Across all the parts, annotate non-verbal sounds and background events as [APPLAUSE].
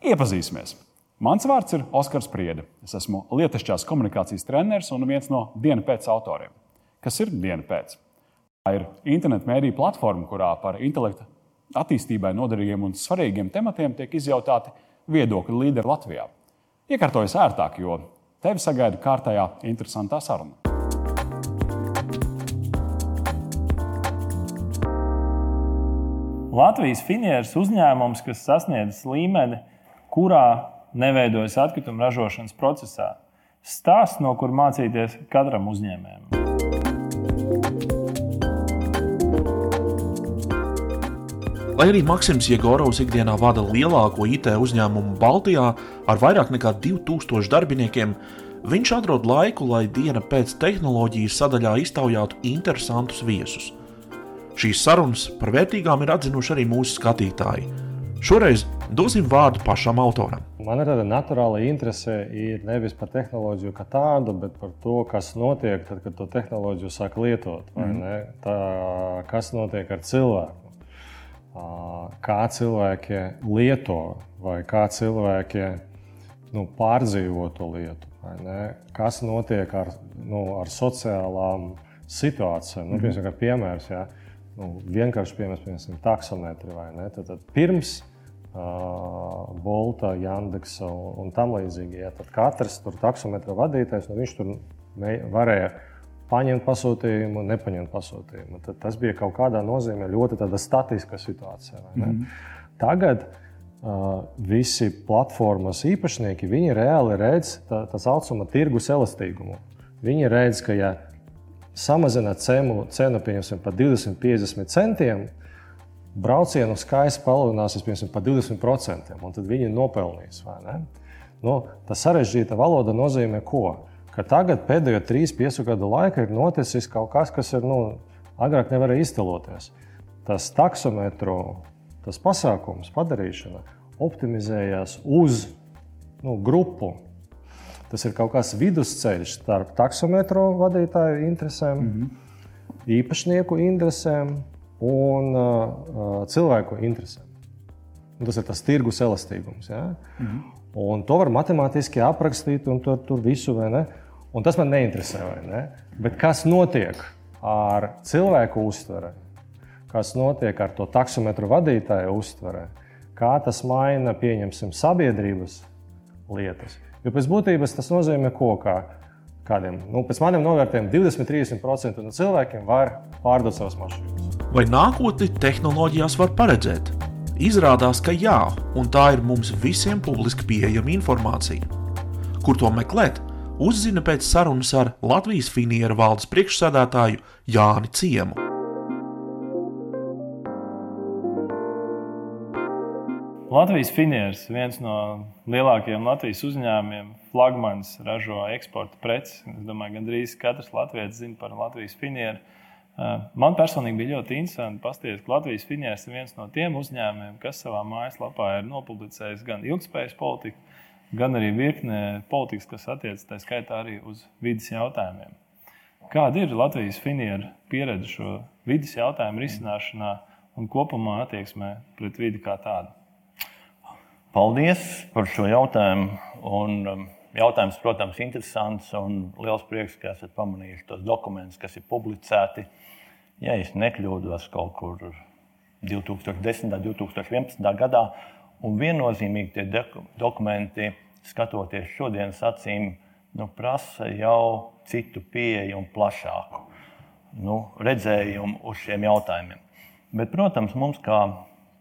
Iepazīsimies! Mans vārds ir Oskars Priede. Es esmu lietišķās komunikācijas treneris un viens no dienas pēc autoriem. Kas ir diena pēc? Tā ir internetu mēdīņu platforma, kurā par intelektu attīstībai noderīgiem un svarīgiem tematiem tiek izjautāti viedokļi līderi Latvijā. Iekārtojas ērtāk, jo tevi sagaida kārtējā interesantā saruna. Latvijas finieris uzņēmums, kas sasniedz līmeni, kurā neveidojas atkrituma ražošanas procesā. Stāsts, no kur mācīties katram uzņēmējam. Lai arī Maksims Jegorovs ikdienā vada lielāko IT uzņēmumu Baltijā ar vairāk nekā 2000 darbiniekiem, viņš atrod laiku, lai diena pēc tehnoloģijas sadaļā iztaujātu interesantus viesus. Šīs sarunas par vērtīgām ir atzinuši arī mūsu skatītāji. Šoreiz dosim vārdu pašam autoram. Man ir tāda naturāla interese ir nevis par tehnoloģiju kā tādu, bet par to, kas notiek, tad, kad to tehnoloģiju sāk lietot. Mm. Tā, kas notiek ar cilvēku? Kā cilvēki lieto vai kā cilvēki nu, pārdzīvo to lietu? Kas notiek ar, nu, ar sociālām situācijām? Nu, piemēram, piemērs, ja? nu, vienkārši piemērs, piemēram, taksometri vai ne. Tad, tad pirms Bolta, Jandeksa un, un tam līdzīgi, ja, tad katrs tur taksometra vadītājs, nu, viņš tur varēja paņemt pasūtījumu, nepaņemt pasūtījumu. Tad tas bija kaut kādā nozīmē ļoti statiska situācija. Mm -hmm. Tagad uh, visi platformas īpašnieki, viņi reāli redz tā, tā saucamo tirgus elastīgumu. Viņi redz, ka ja samazināt cenu, cenu par 20-50 centiem, braucienu skaits palielināsies piemēram, par 20%, un tad viņi nopelnīs. Nu, tā sarežģīta valoda nozīmē, ko? ka tagad pēdējo 3-5 gadu laikā ir noticis kaut kas, kas ir, nu, agrāk nevarēja iztēloties. Tas taksometru, tas pasākums, padarīšana optimizējās uz nu, grupu Tas ir kaut kāds vidusceļš starp taksometru vadītāju interesēm, mm -hmm. īpašnieku interesēm un uh, cilvēku interesēm. Un tas ir tas tirgus elastīgums. Ja? Mm -hmm. Un to var matemātiski aprakstīt, un tur, tur visu vai ne. Un tas man neinteresē. Ne? Bet kas notiek ar cilvēku uztveri? Kas notiek ar to taksometru vadītāju uztveri? Kā tas maina, pieņemsim, sabiedrības lietas? Jo pēc būtības tas nozīmē, ko kā kādiem, nu, pēc maniem novērtējumiem, 20-30% no cilvēkiem var pārdot savas mašīnas. Vai nākotni tehnoloģijās var paredzēt? Izrādās, ka jā, un tā ir mums visiem publiski pieejama informācija. Kur to meklēt? Uzzina pēc sarunas ar Latvijas Finiera valdes priekšsēdētāju Jāni Ciemu. Latvijas finieris, viens no lielākajiem Latvijas uzņēmumiem, flagmanis, ražo eksporta preces. Es domāju, ka gandrīz katrs latviečs zina par Latvijas finieru. Eh, man personīgi bija ļoti interesanti paskatīties, ka Latvijas finieris ir viens no tiem uzņēmumiem, kas savā mājaslapā ir nopublicējis gan ilgspējas politiku, gan arī virkne politikas, kas attiecas tā skaitā arī uz vidas jautājumiem. Kāda ir Latvijas finieru pieredze šo vidas jautājumu risināšanā un kopumā attieksmē pret vidi kā tādu? Paldies par šo jautājumu. Un, um, jautājums, protams, ir interesants un liels prieks, ka esat pamanījuši tos dokumentus, kas ir publicēti. Ja es nekļūdos kaut kur 2010. un 2011. gadā, un viennozīmīgi tie dokumenti, skatoties šodienas acīm, nu, prasa jau citu pieeju un plašāku nu, redzējumu uz šiem jautājumiem. Bet, protams, mums kā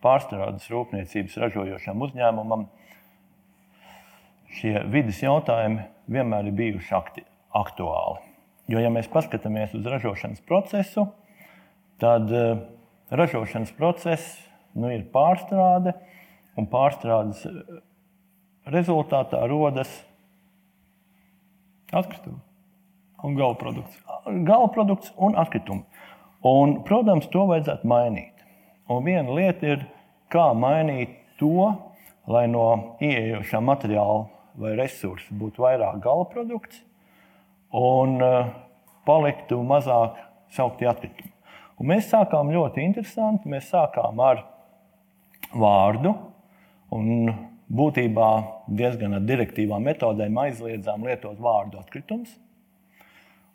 pārstrādes rūpniecības ražojošam uzņēmumam, šie vidas jautājumi vienmēr ir bijuši akti, aktuāli. Jo, ja mēs paskatāmies uz ražošanas procesu, tad uh, ražošanas process nu, ir pārstrāde, un pārstrādes eh, rezultātā rodas atkritumi un gala produkts. Gala produkts un atkritumi. Un, protams, to vajadzētu mainīt. Un viena lieta ir, kā mainīt to, lai no ieejošā materiāla vai resursa būtu vairāk gala produkts un uh, paliktu mazāk saukti atkritumi. Un mēs sākām ļoti interesanti. Mēs sākām ar vārdu, un būtībā diezgan ar direktīvām metodēm aizliedzām lietot vārdu atkritums.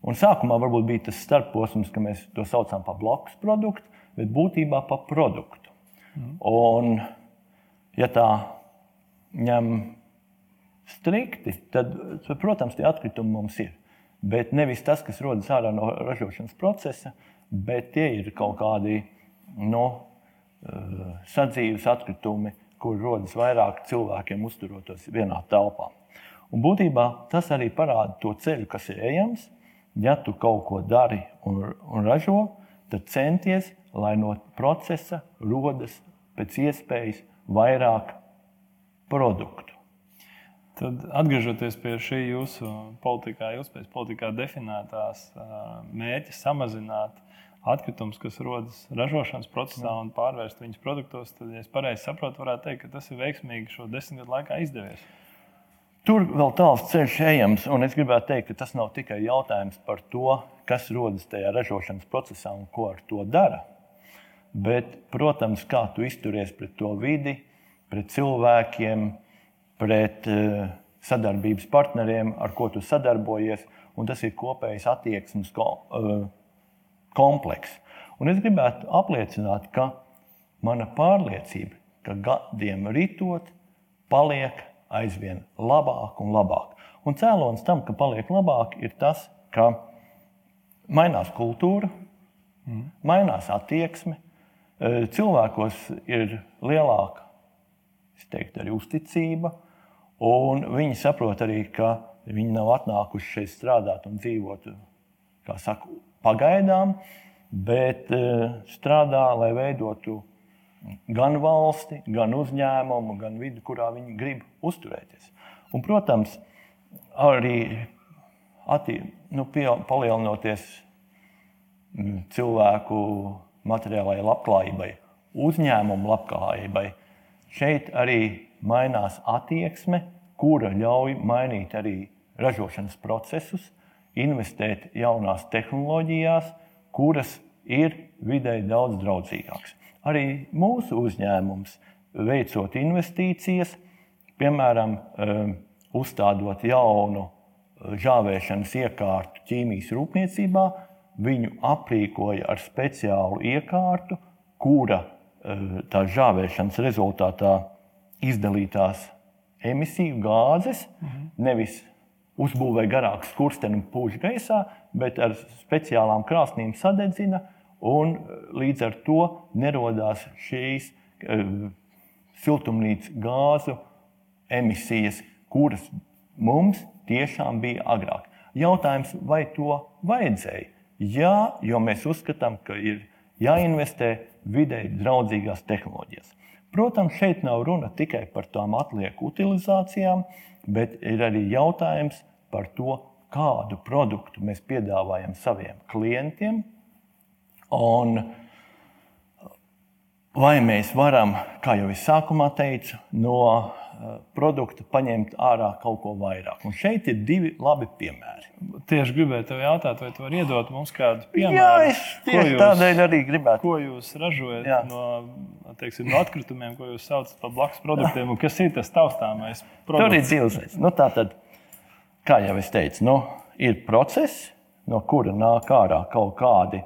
Un sākumā varbūt bija tas starposms, ka mēs to saucam par blakus produktu, bet būtībā par produktu. Mm. Un, ja tā ņem strikti, tad, protams, tie atkritumi mums ir. Bet nevis tas, kas rodas ārā no ražošanas procesa, bet tie ir kaut kādi no, uh, sadzīves atkritumi, kur rodas vairāk cilvēkiem uzturoties vienā telpā. Un būtībā tas arī parāda to ceļu, kas ir ejams. Ja tu kaut ko dari un, un ražo, tad centies, lai no procesa rodas pēc iespējas vairāk produktu. Tad atgriežoties pie šī jūsu politikā, ilgspējas politikā definētās mērķa samazināt atkritumus, kas rodas ražošanas procesā un pārvērst viņus produktos, tad, ja es pareizi saprotu, varētu teikt, ka tas ir veiksmīgi šo desmit gadu laikā izdevies. Tur vēl tāls ceļš ejams, un es gribētu teikt, ka tas nav tikai jautājums par to, kas rodas tajā ražošanas procesā un ko ar to dara. Bet, protams, kā tu izturies pret to vidi, pret cilvēkiem, pret uh, sadarbības partneriem, ar ko tu sadarbojies. Tas ir kopējs attieksmes uh, komplekss. Un es gribētu apliecināt, ka mana pārliecība, ka gadiem ritot, paliek aizvien labāk un labāk. Un cēlonis tam, ka paliek labāk, ir tas, ka mainās kultūra, mm. mainās attieksme, uh, cilvēkos ir lielāka teiktu, arī uzticība, Un viņi saprot arī, ka viņi nav atnākuši šeit strādāt un dzīvot saka, pagaidām, bet uh, strādā, lai veidotu gan valsti, gan uzņēmumu, gan vidi, kurā viņi grib uzturēties. Un, protams, arī attī, nu, palielinoties cilvēku materiālajai labklājībai, uzņēmumu labklājībai, šeit arī mainās attieksme, kura ļauj mainīt arī ražošanas procesus, investēt jaunās tehnoloģijās, kuras ir vidēji daudz draudzīgākas. Arī mūsu uzņēmums, veicot investīcijas, piemēram, um, uzstādot jaunu uh, žāvēšanas iekārtu ķīmijas rūpniecībā, viņu aprīkoja ar speciālu iekārtu, kura tā žāvēšanas rezultātā izdalītās emisiju gāzes, mhm. nevis uzbūvēja garāku skursteni un pūš gaisā, bet ar speciālām krāsnīm sadedzina, un līdz ar to nerodās šīs siltumnīcas gāzu emisijas, kuras mums tiešām bija agrāk. Jautājums, vai to vajadzēja? Jā, jo mēs uzskatām, ka ir jāinvestē vidē draudzīgās tehnoloģijās. Protams, šeit nav runa tikai par tām atlieku utilizācijām, bet ir arī jautājums par to, kādu produktu mēs piedāvājam saviem klientiem. Un vai mēs varam, kā jau es sākumā teicu, no Eh, produktu paņemt ārā kaut ko vairāk. Un šeit ir divi labi piemēri. Tieši gribēju te jautāt, vai tu vari iedot mums kādu piemēru? Jā, es tieši jūs, tādēļ arī gribētu. Ko jūs ražojat Jā. no, teiksim, no atkritumiem, ko jūs saucat par blakus produktiem, un kas ir tas taustāmais produkts? Tur ir dzīvesveids. Nu, tā tad, kā jau es teicu, nu, ir process, no kura nāk ārā kaut kādi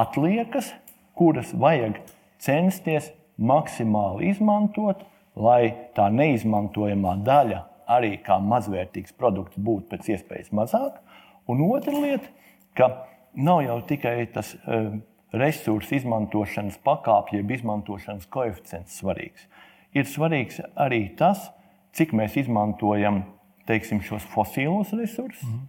atliekas, kuras vajag censties maksimāli izmantot lai tā neizmantojamā daļa arī kā mazvērtīgs produkts būtu pēc iespējas mazāk. Un otra lieta, ka nav jau tikai tas uh, resursu izmantošanas pakāpja, jeb izmantošanas koeficients svarīgs. Ir svarīgs arī tas, cik mēs izmantojam teiksim, šos fosīlos resursus. Mm.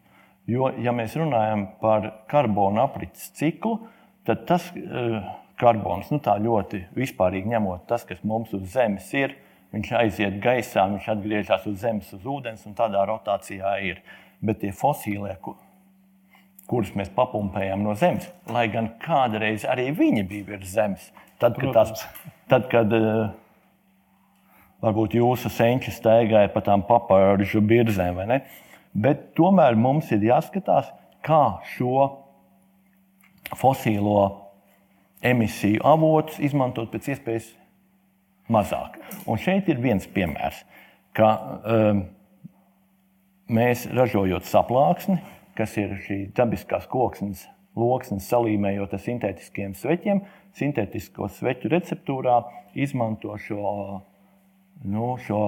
Jo, ja mēs runājam par karbona aprits ciklu, tad tas uh, karbons, nu tā ļoti vispārīgi ņemot, tas, kas mums uz Zemes ir, uh, viņš aiziet gaisā, viņš atgriežas uz zemes, uz ūdens, un tādā rotācijā ir. Bet tie fosīlie, kurus mēs papumpējam no zemes, lai gan kādreiz arī viņi bija virs zemes, tad, kad, tās, tad, kad uh, varbūt jūsu senči staigāja pa tām papāžu birzēm, vai ne? Bet tomēr mums ir jāskatās, kā šo fosīlo emisiju avotus izmantot pēc iespējas mazāk. Un šeit ir viens piemērs, ka um, mēs ražojot saplāksni, kas ir šī dabiskās koksnes loksnes, salīmējot ar sintētiskiem sveķiem, sintētisko sveķu receptūrā izmanto šo, nu, šo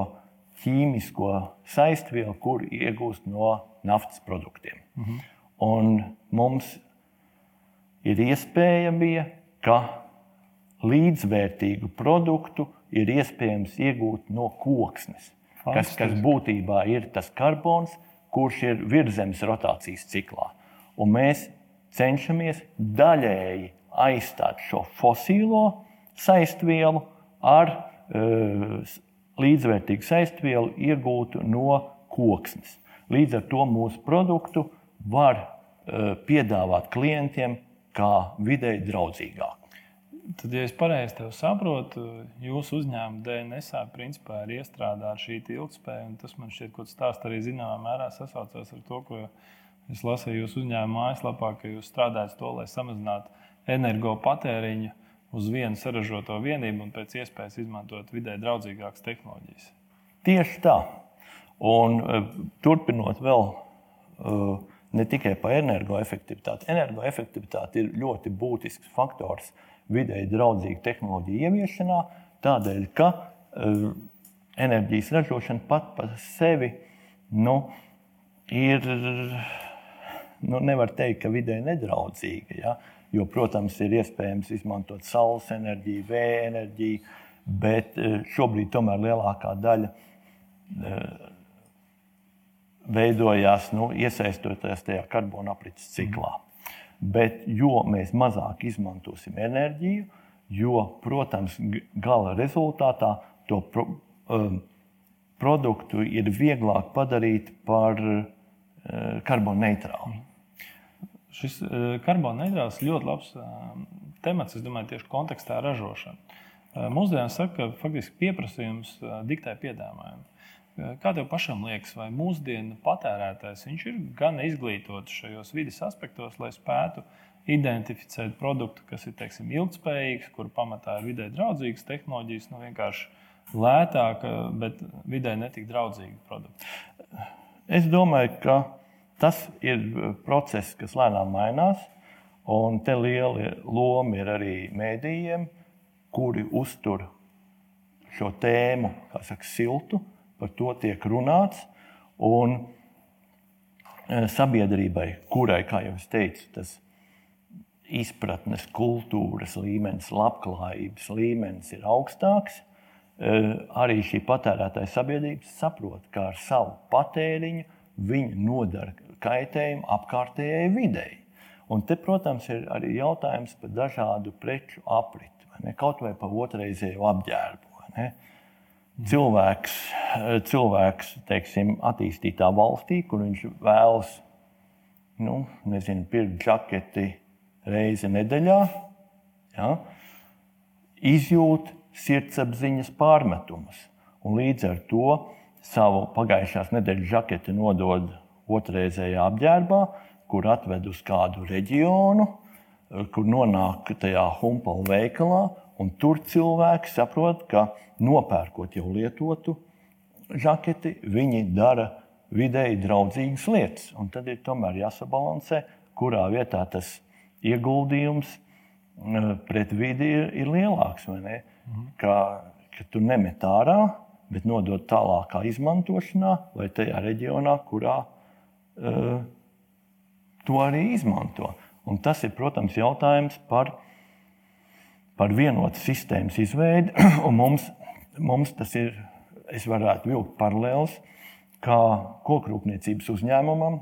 ķīmisko saistvielu, kur iegūst no naftas produktiem. Mhm. Un mums ir iespēja, bija, ka līdzvērtīgu produktu ir iespējams iegūt no koksnes, kas, kas būtībā ir tas karbons, kurš ir virzemes rotācijas ciklā. Un mēs cenšamies daļēji aizstāt šo fosīlo saistvielu ar uh, līdzvērtīgu saistvielu iegūtu no koksnes. Līdz ar to mūsu produktu var uh, piedāvāt klientiem kā videi draudzīgāku. Tad, ja es pareizi saprotu, jūsu uzņēmuma DNS principā ir iestrādāta šī ilgspēja, un tas man šķiet, ka stāsts arī zināmā mērā sasaucās ar to, ko es lasīju jūsu uzņēmuma mājaslapā, ka jūs strādājat to, lai samazinātu energopatēriņu uz vienu saražoto vienību un pēc iespējas izmantot vidē draudzīgākas tehnoloģijas. Tieši tā. Un, uh, turpinot vēl uh, ne tikai par energoefektivitāti. Energoefektivitāte ir ļoti būtisks faktors vidēji draudzīgu tehnoloģiju ieviešanā, tādēļ, ka uh, enerģijas ražošana pat par sevi nu, ir, nu, nevar teikt, ka vidēji nedraudzīga. Ja? Jo, protams, ir iespējams izmantot saules enerģiju, vēja enerģiju, bet uh, šobrīd tomēr lielākā daļa uh, veidojās nu, iesaistoties tajā karbona aprits ciklā. Mm. Bet jo mēs mazāk izmantosim enerģiju, jo, protams, gala rezultātā to pro, um, produktu ir vieglāk padarīt par uh, karbona neitrālu. Šis uh, karbona neitrāls ir ļoti labs uh, temats, es domāju, tieši kontekstā ražošana. Uh, mūsdienās saka, ka faktiski pieprasījums uh, diktē piedāvājumu. Kā tev pašam liekas, vai mūsdienu patērētājs ir gan izglītots šajos vidas aspektos, lai spētu identificēt produktu, kas ir teiksim, ilgspējīgs, kur pamatā ir vidē draudzīgas tehnoloģijas, nu vienkārši lētāka, bet vidē netik draudzīga produkta? Es domāju, ka tas ir process, kas lēnām mainās, un te liela loma ir arī mēdījiem, kuri uztur šo tēmu, kā saka, siltu par to tiek runāts. Un e, sabiedrībai, kurai, kā jau es teicu, tas izpratnes, kultūras līmenis, labklājības līmenis ir augstāks, e, arī šī patērētāja sabiedrība saprot, ka ar savu patēriņu viņi nodara kaitējumu apkārtējai videi. Un te, protams, ir arī jautājums par dažādu preču apriti, kaut vai par otrreizēju apģērbu cilvēks, cilvēks teiksim, attīstītā valstī, kur viņš vēlas nu, nezinu, pirkt žaketi reizi nedēļā, ja, izjūt sirdsapziņas pārmetumus. Un līdz ar to savu pagājušās nedēļas žaketi nodod otrreizējā apģērbā, kur atved uz kādu reģionu, kur nonāk tajā humpala veikalā Un tur cilvēki saprot, ka nopērkot jau lietotu žaketi, viņi dara vidēji draudzīgas lietas. Un tad ir tomēr jāsabalansē, kurā vietā tas ieguldījums eh, pret vidi ir, ir lielāks. Mhm. Ka, ka tu nemet ārā, bet nodod tālākā izmantošanā vai tajā reģionā, kurā uh, to arī izmanto. Un tas ir, protams, jautājums par par vienotu sistēmas izveidi. [CLEARS THROAT] Mums, mums tas ir, es varētu vilkt paralēlus, kā kokrūpniecības uzņēmumam.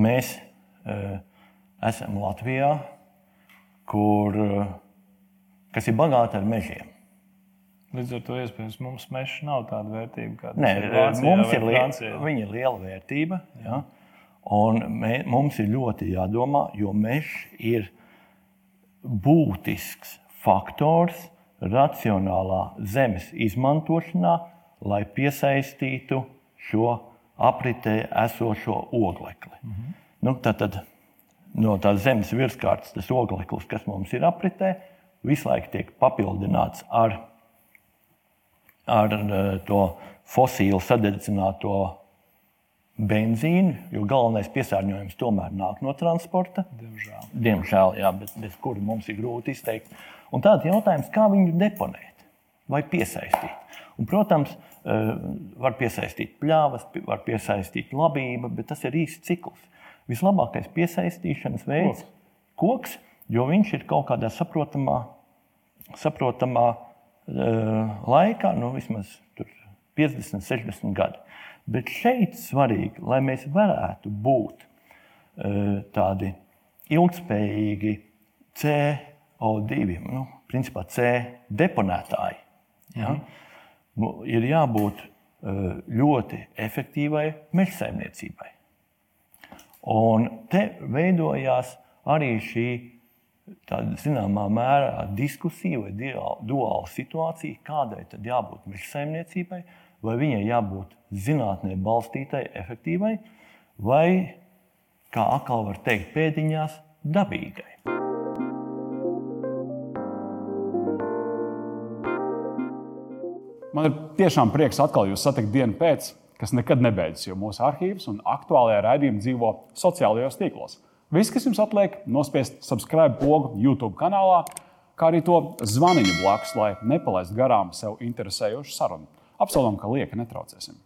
Mēs e, esam Latvijā, kur, e, kas ir bagāta ar mežiem. Līdz ar to iespējams mums mežs nav tāda vērtība, kāda Nē, ir Vācijā mums ir. Liela, viņa ir liela vērtība. Ja? Un mē, mums ir ļoti jādomā, jo mežs ir būtisks faktors racionālā zemes izmantošanā, lai piesaistītu šo apritē esošo oglekli. Mm -hmm. nu, tad, tad no tās zemes virsmas tas ogleklis, kas mums ir apritē, visu laiku tiek papildināts ar ar eh, to fosīlu sadedzināto benzīnu, jo galvenais piesārņojums tomēr nāk no transporta. Diemžēl. Diemžēl, jā, bet bez kura mums ir grūti izteikt. Un tāds jautājums, kā viņu deponēt vai piesaistīt. Un, protams, eh, var piesaistīt pļāvas, var piesaistīt labību, bet tas ir īsts cikls. Vislabākais piesaistīšanas veids ir koks, jo viņš ir kaut kādā saprotamā, saprotamā uh, laikā, nu, vismaz 50, 60 gadi. Bet šeit svarīgi, lai mēs varētu būt uh, tādi ilgspējīgi CO2, nu, principā C deponētāji. Ja? Mm. Ir jābūt uh, ļoti efektīvai meža saimniecībai. Un te veidojās arī šī tāda zināmā mērā diskusija vai duāla situācija, kādai tad jābūt meža saimniecībai, vai viņai jābūt zinātnē balstītai, efektīvai, vai, kā atkal var teikt, pēdiņās dabīgai. Man ir tiešām prieks atkal jūs satikt dienu pēc, kas nekad nebeidzas, jo mūsu arhīvs un aktuālajā raidījumā dzīvo sociālajos tīklos. Viss, kas jums atliek, nospiest subscribe pogu YouTube kanālā, kā arī to zvaniņu blakus, lai nepalaistu garām sev interesējošu sarunu. Apsolam, ka lieka netraucēsim.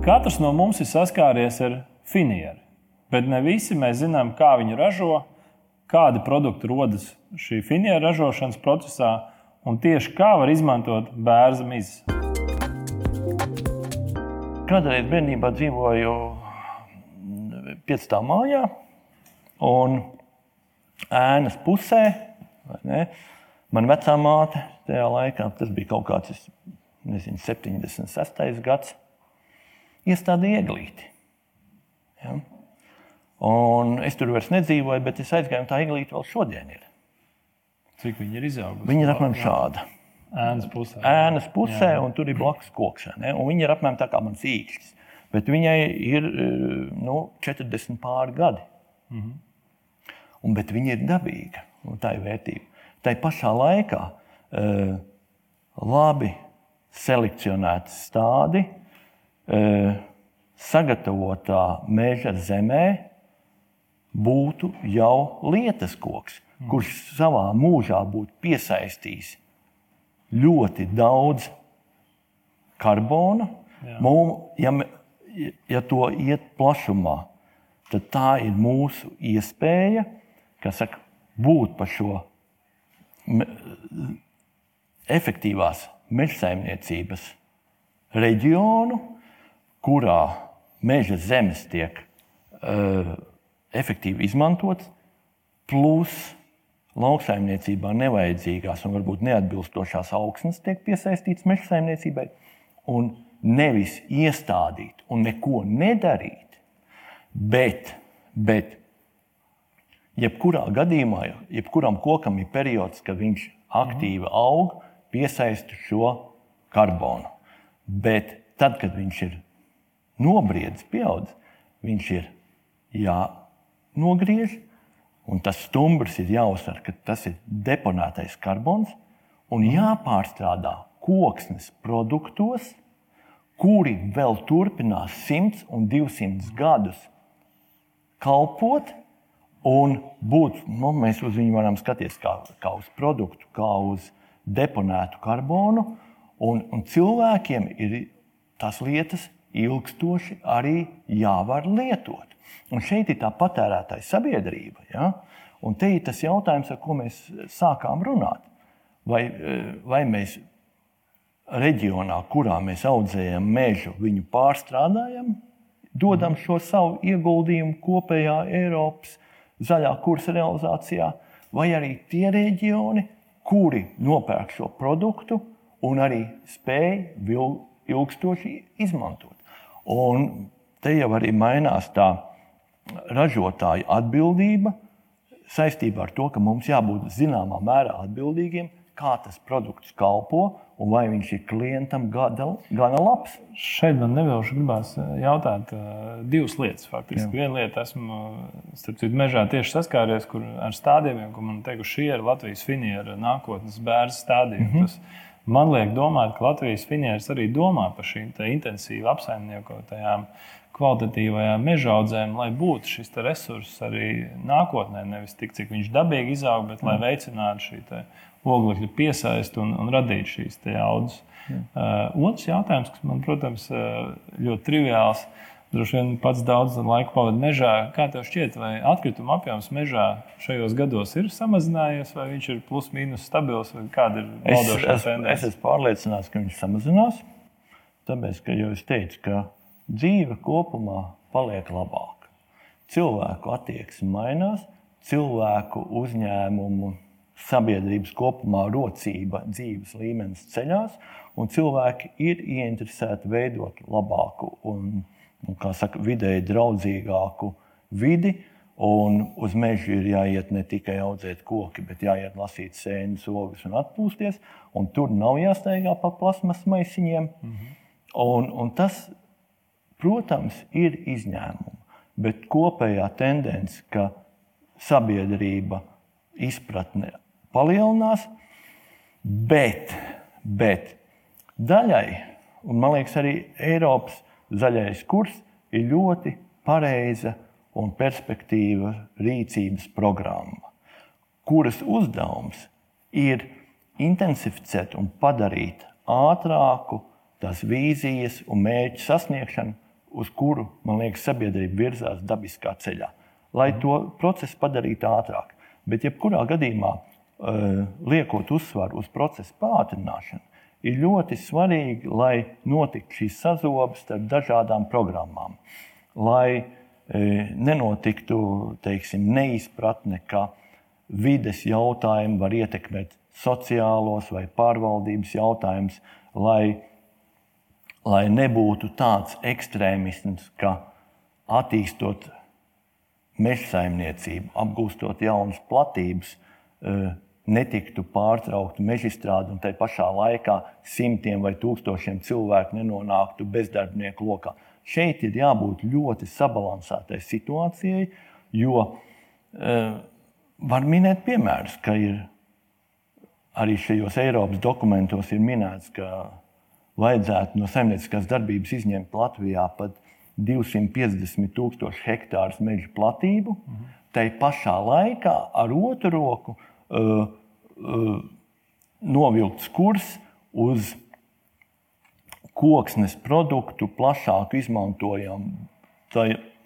Katrs no mums ir saskāries ar finieru, bet ne visi mēs zinām, kā viņu ražo, kādi produkti rodas šī finiera ražošanas procesā un tieši kā var izmantot bērza mizas. Kādreiz bērnībā dzīvoju piecā mājā, un ēnas pusē man vecā māte tajā laikā, tas bija kaut kāds nezinu, 76. gads, iestādīja ieglīti. Ja? Un es tur vairs nedzīvoju, bet es aizgāju, un tā ieglīte vēl šodien ir. Cik viņi ir izauguši? Viņa ir apmēram šāda. Ēnas pusē. Ēnas pusē, jā. un tur ir blakus koks. Viņa ir apmēram tā kā mans īkšķis. Bet viņai ir nu, 40 pāri gadi. Mm -hmm. Un, bet viņa ir dabīga, tā ir vērtība. Tā pašā laikā uh, labi selekcionēti stādi, uh, sagatavotā meža zemē, būtu jau lietas koks, kurš savā mūžā būtu piesaistījis ļoti daudz karbona. Mums, ja, ja to iet plašumā, tad tā ir mūsu iespēja saka, būt par šo efektīvās mežsaimniecības reģionu, kurā meža zemes tiek uh, efektīvi izmantots, plus lauksaimniecībā nevajadzīgās un varbūt neatbilstošās augsnes tiek piesaistītas meža saimniecībai, un nevis iestādīt un neko nedarīt, bet, bet jebkurā gadījumā, jebkuram kokam ir periods, kad viņš aktīvi aug, piesaista šo karbonu. Bet tad, kad viņš ir nobriedzis, pieaudzis, viņš ir jā, nogriež, un tas stumbrs ir jāuzsver, ka tas ir deponētais karbons un jāpārstrādā koksnes produktos, kuri vēl turpinās 100 un 200 gadus kalpot. Un būt, nu, mēs uz viņu varam skatīties kā, kā uz produktu, kā uz deponētu karbonu. Un, un cilvēkiem ir tās lietas ilgstoši arī jāvar lietot. Un šeit ir tā patērētāja sabiedrība. Ja? Un te ir tas jautājums, ar ko mēs sākām runāt. Vai, vai mēs reģionā, kurā mēs audzējam mežu, viņu pārstrādājam, dodam šo savu ieguldījumu kopējā Eiropas zaļā kursa realizācijā, vai arī tie reģioni, kuri nopērk šo produktu un arī spēj ilgstoši izmantot. Un te jau arī mainās tā ražotāju atbildība saistībā ar to, ka mums jābūt zināmā mērā atbildīgiem, kā tas produkts kalpo un vai viņš ir klientam gada, gana labs. Šeit man nevilšu gribās eh, jautāt uh, divas lietas. Faktiski. Viena lieta, esmu starp citu mežā tieši saskāries kur, ar stādījumiem, ko man teikuši, šī ir Latvijas finiera nākotnes bērnu stādījumi. Mm -hmm. Man liek domāt, ka Latvijas finieris arī domā par šīm intensīvi apsaimniekotajām kvalitatīvajām meža audzēm, lai būtu šis resurss arī nākotnē. Nevis tik, cik viņš dabīgi izaug, bet lai mm. veicinātu šī oglekļa piesaisti un, un radītu šīs audzes. Uh, otrs jautājums, kas man, protams, uh, ļoti triviāls, droši vien pats daudz laika pavadīja mežā. Kā tev šķiet, vai atkrituma apjoms mežā šajos gados ir samazinājies, vai viņš ir plus mīnus stabils, vai kāda ir valdošā tendence? Es, es esmu pārliecināts, ka viņš samazinās. Tāpēc, ka jau es teicu, ka dzīve kopumā paliek labāka. Cilvēku attieksme mainās, cilvēku uzņēmumu sabiedrības kopumā rocība, dzīves līmenis ceļās, un cilvēki ir ieinteresēti veidot labāku un, un saka, vidēji draudzīgāku vidi. Un uz mežu ir jāiet ne tikai audzēt koki, bet jāiet lasīt sēnes, ogas un atpūsties. Un tur nav jāsteigā pa plasmas maisiņiem. Mm -hmm. un, un tas, protams, ir izņēmums. Bet kopējā tendence, ka sabiedrība izpratne palielinās, bet, bet daļai, un man liekas, arī Eiropas zaļais kurs ir ļoti pareiza un perspektīva rīcības programma, kuras uzdevums ir intensificēt un padarīt ātrāku tās vīzijas un mērķu sasniegšanu, uz kuru, man liekas, sabiedrība virzās dabiskā ceļā, lai to procesu padarītu ātrāk. Bet, jebkurā gadījumā, Eh, liekot uzsvaru uz procesu pātrināšanu, ir ļoti svarīgi, lai notiktu šīs sazobes starp dažādām programmām. Lai eh, nenotiktu teiksim, neizpratne, ka vides jautājumi var ietekmēt sociālos vai pārvaldības jautājumus, lai, lai nebūtu tāds ekstrēmisms, ka attīstot meža saimniecību, apgūstot jaunas platības, eh, netiktu pārtraukta mežstrāde un tai pašā laikā simtiem vai tūkstošiem cilvēku nenonāktu bezdarbnieku lokā. Šeit ir jābūt ļoti sabalansētai situācijai, jo e, var minēt piemērus, ka ir arī šajos Eiropas dokumentos minēts, ka vajadzētu no saimnieciskās darbības izņemt Latvijā pat 250 tūkstošu hektārus meža platību. Mhm. Tai pašā laikā ar otru roku uh, uh, novilkts kurs uz koksnes produktu plašāku izmantojumu,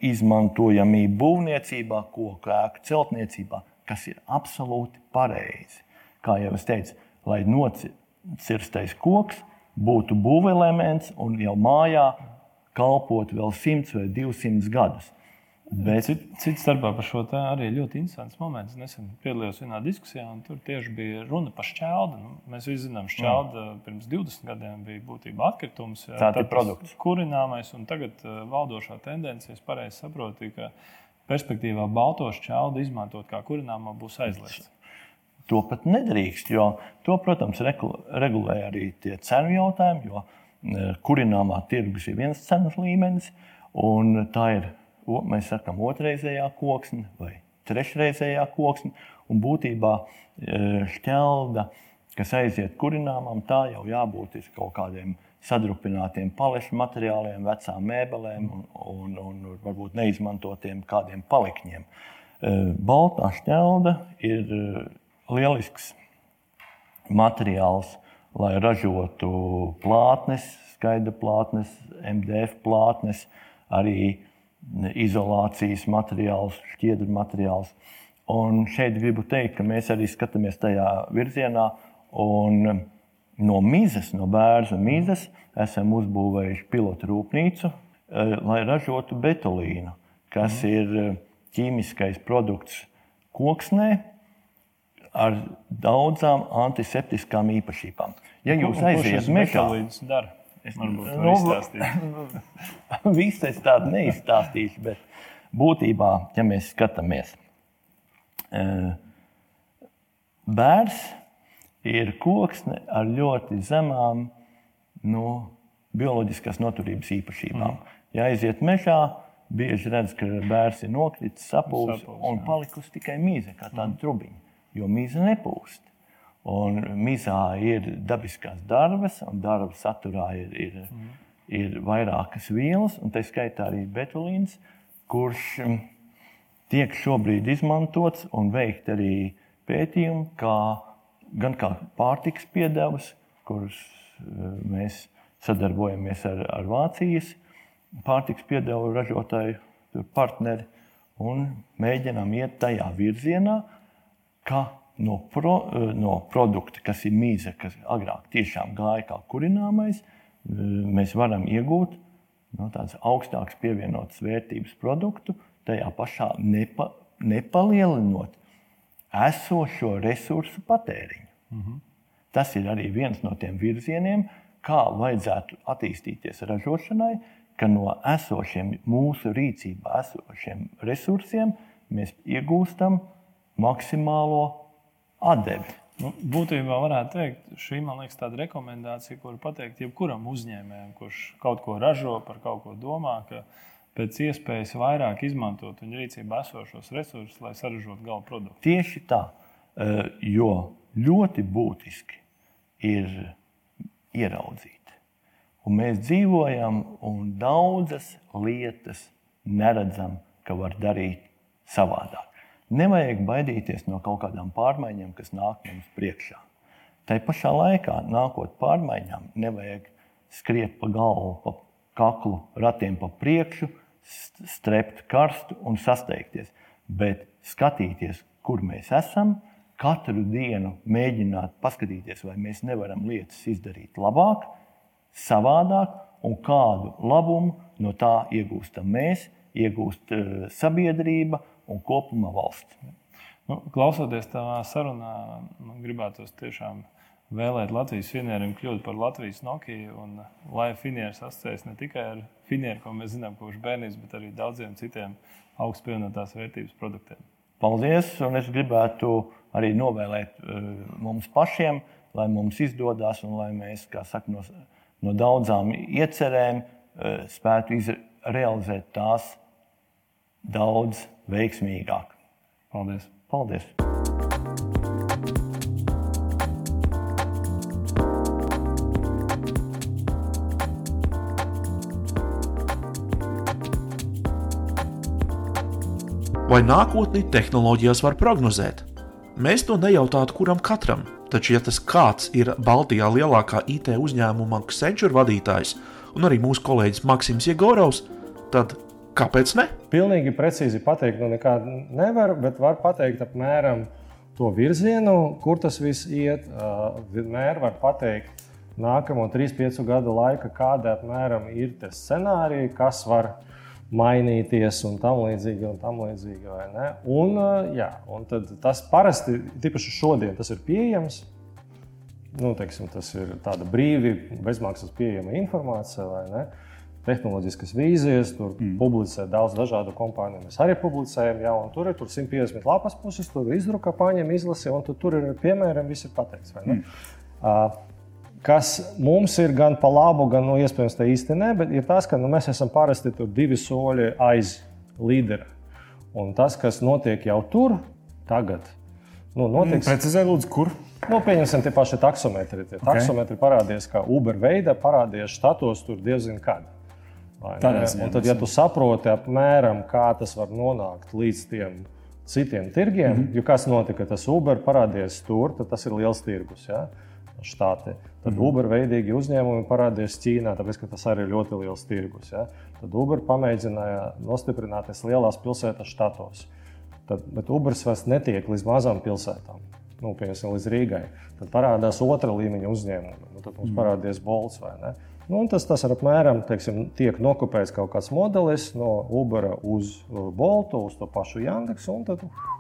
izmantojamību būvniecībā, koku ēku celtniecībā, kas ir absolūti pareizi. Kā jau es teicu, lai nocirstais koks būtu būvelements un jau mājā kalpot vēl 100 vai 200 gadus. Bet... Cits starpā par šo arī ļoti interesants moments. Nesen piedalījos vienā diskusijā, un tur tieši bija runa par šķeldu. Nu, mēs visi zinām, ka šķelda mm. pirms 20 gadiem bija būtībā atkritums. Tā ir produkts. Kurināmais, un tagad uh, valdošā tendence, es pareizi saprotu, ka perspektīvā balto šķeldu izmantot kā kurināmā būs aizliegts. To pat nedrīkst, jo to, protams, regulē arī tie cenu jautājumi, jo uh, kurināmā tirgus ir viens cenas līmenis, un tā ir mēs sakām, otrreizējā koksne vai trešreizējā koksne. Un būtībā e, šķelda, kas aiziet kurināmam, tā jau jābūt kaut kādiem sadrupinātiem palešu materiāliem, vecām mēbelēm un, un, un varbūt neizmantotiem kādiem palikņiem. E, baltā šķelda ir e, lielisks materiāls, lai ražotu plātnes, skaidra plātnes, MDF plātnes, arī izolācijas materiāls, šķiedru materiāls. Un šeit gribu teikt, ka mēs arī skatāmies tajā virzienā. No mizas, no bērnu mizas, esam uzbūvējuši pilotu rūpnīcu, eh, lai ražotu betolīnu, kas mm. ir eh, ķīmiskais produkts koksnē ar daudzām antiseptiskām īpašībām. Ja jūs aiziet mežā, Es varbūt nu, [LAUGHS] visu es tādu neizstāstīšu, bet būtībā, ja mēs skatāmies, e, bērns ir koksne ar ļoti zemām nu, bioloģiskās noturības īpašībām. Mm. Ja aiziet mežā, bieži redz, ka bērns ir nokritis, sapūlis un palikusi tikai mīza, kā tāda mm. trubiņa, jo mīza nepūst. Un mizā ir dabiskās darbas, un darba saturā ir, ir, mm. ir vairākas vielas, un tā skaitā arī betulīns, kurš mm, tiek šobrīd izmantots un veikt arī pētījumi, kā, gan kā pārtiks piedevas, kurus eh, mēs sadarbojamies ar, ar Vācijas pārtiks piedevu ražotāju partneri un mēģinām iet tajā virzienā, ka no, pro, no produkta, kas ir mīza, kas agrāk tiešām gāja kā kurināmais, mēs varam iegūt no tādas augstākas pievienotas vērtības produktu, tajā pašā nepa, nepalielinot esošo resursu patēriņu. Mm -hmm. Tas ir arī viens no tiem virzieniem, kā vajadzētu attīstīties ražošanai, ka no esošiem mūsu rīcībā esošiem resursiem mēs iegūstam maksimālo atdevi. Nu, būtībā varētu teikt, šī liekas tāda rekomendācija, ko var pateikt jebkuram uzņēmējam, kurš kaut ko ražo, par kaut ko domā, ka pēc iespējas vairāk izmantot viņa rīcībā esošos resursus, lai saražotu gala produktu. Tieši tā, eh, jo ļoti būtiski ir ieraudzīt Un mēs dzīvojam, un daudzas lietas neredzam, ka var darīt savādāk. Nevajag baidīties no kaut kādām pārmaiņām, kas nāk mums priekšā. Tā pašā laikā, nākot pārmaiņām, nevajag skriet pa galvu, pa kaklu, ratiem pa priekšu, strept karstu un sasteigties, bet skatīties, kur mēs esam, katru dienu mēģināt paskatīties, vai mēs nevaram lietas izdarīt labāk, savādāk, un kādu labumu no tā iegūstam mēs, iegūst uh, sabiedrība un kopumā valsts. Nu, klausoties tavā sarunā, man gribētos tiešām vēlēt Latvijas finieriem kļūt par Latvijas Nokiju, un lai finieris asociēs ne tikai ar finieru, ko mēs zinām kopš bērnības, bet arī daudziem citiem augstu pievienotās vērtības produktiem. Paldies! Un es gribētu arī novēlēt uh, mums pašiem, lai mums izdodas un lai mēs, kā saka, no no daudzām iecerēm eh, spētu realizēt tās daudz veiksmīgāk. Paldies! Paldies. Vai nākotni tehnoloģijās var prognozēt? Mēs to nejautātu kuram katram, taču, ja tas kāds ir Baltijā lielākā IT uzņēmuma Accenture vadītājs un arī mūsu kolēģis Maksims Jegorovs, tad kāpēc ne? Pilnīgi precīzi pateikt, nu nekā nevar, bet var pateikt apmēram to virzienu, kur tas viss iet. Vienmēr var pateikt nākamo 3-5 gadu laika, kāda apmēram ir tie scenāriji, kas var mainīties un tam līdzīgi. Un tam līdzīgi un, jā, un tas parasti, tīpaši šodien, tas ir pieejams. Nu, teiksim, tas ir tāda brīvi, bezmaksas pieejama informācija. Tehnoloģiskas vīzijas, tur mm. publicē daudz dažādu kompāniju. Mēs arī publicējam, jā, un tur ir tur 150 lapas puses, tur izdruka, paņem, izlasi, un tu, tur ir piemēram, viss ir pateikts. Mm. Uh, kas mums ir gan pa labu, gan nu, iespējams tā īsti ne, bet ir tas, ka nu, mēs esam parasti divi soļi aiz līdera. Un tas, kas notiek jau tur, tagad, nu, notiks. Mm, precizē, lūdzu, kur? Nu, pieņemsim, tie paši taksometri. Tie okay. taksometri parādījās, kā Uber veida, parādījās štatos tur diezgan kad. Tad, ja tu saproti apmēram, kā tas var nonākt līdz tiem citiem tirgiem, mm -hmm. jo kas notika, tas Uber parādījās tur, tad tas ir liels tirgus. Ja? štāti. Tad mm. Uber veidīgi uzņēmumi parādījās Ķīnā, tāpēc ka tas arī ir ļoti liels tirgus. Ja? Tad Uber pamēģināja nostiprināties lielās pilsētas štatos. Tad, bet Uber vairs netiek līdz mazām pilsētām. Nu, piemēram, līdz Rīgai. Tad parādās otra līmeņa uzņēmumi. Nu, tad mums mm. parādījās Bolts vai ne. Nu, tas, tas ir apmēram teiksim, tiek nokopēts kaut kāds modelis no Uber uz Boltu, uz to pašu. Tad, uh,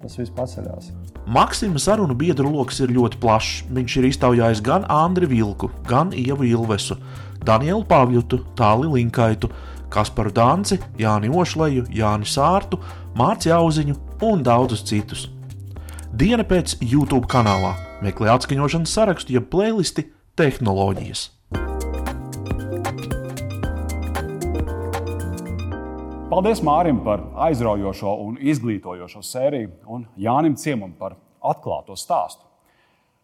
Tas viss paceļās. Maksima sarunu biedru lokus ir ļoti plašs. Viņš ir iztaujājis gan Andriu Vilku, gan Ievu Ilvesu, Danielu Pāvjutu, Tāli Linkaitu, Kasparu Danci, Jāni Ošleju, Jāni Sārtu, Mārciņu Auziņu un daudzus citus. Diena pēc YouTube kanālā meklē atskaņošanas sarakstu, jeb playlisti tehnoloģijas. Paldies Mārim par aizraujošo un izglītojošo sēriju, un Jānim Ciemam par atklāto stāstu.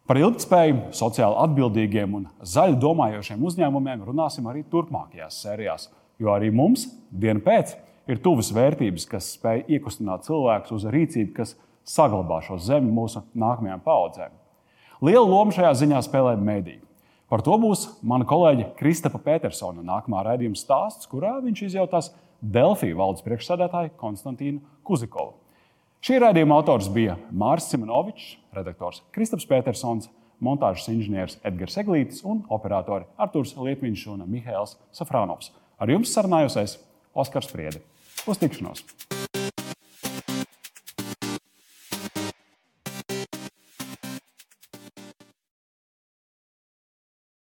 Par ilgspēju, sociāli atbildīgiem un zaļi domājošiem uzņēmumiem runāsim arī turpmākajās sērijās, jo arī mums dienu pēc ir tuvas vērtības, kas spēj iekustināt cilvēkus uz rīcību, kas saglabā šo zemi mūsu nākamajām paudzēm. Lielu lomu šajā ziņā spēlē mediji. Par to būs mana kolēģe Kristapa Petersona nākamā raidījuma stāsts, kurā viņš izjautās Delfiju valdes priekšsēdētāju Konstantīnu Kuzikovu. Šī raidījuma autors bija Mārcis Simonovičs, redaktors Kristaps Petersons, montāžas inženieris Edgars Eglītis un operatori Artūrs Lietviņš un Mihails Safrānovs. Ar jums sarunājos es, Oskars Friede. Uz tikšanos!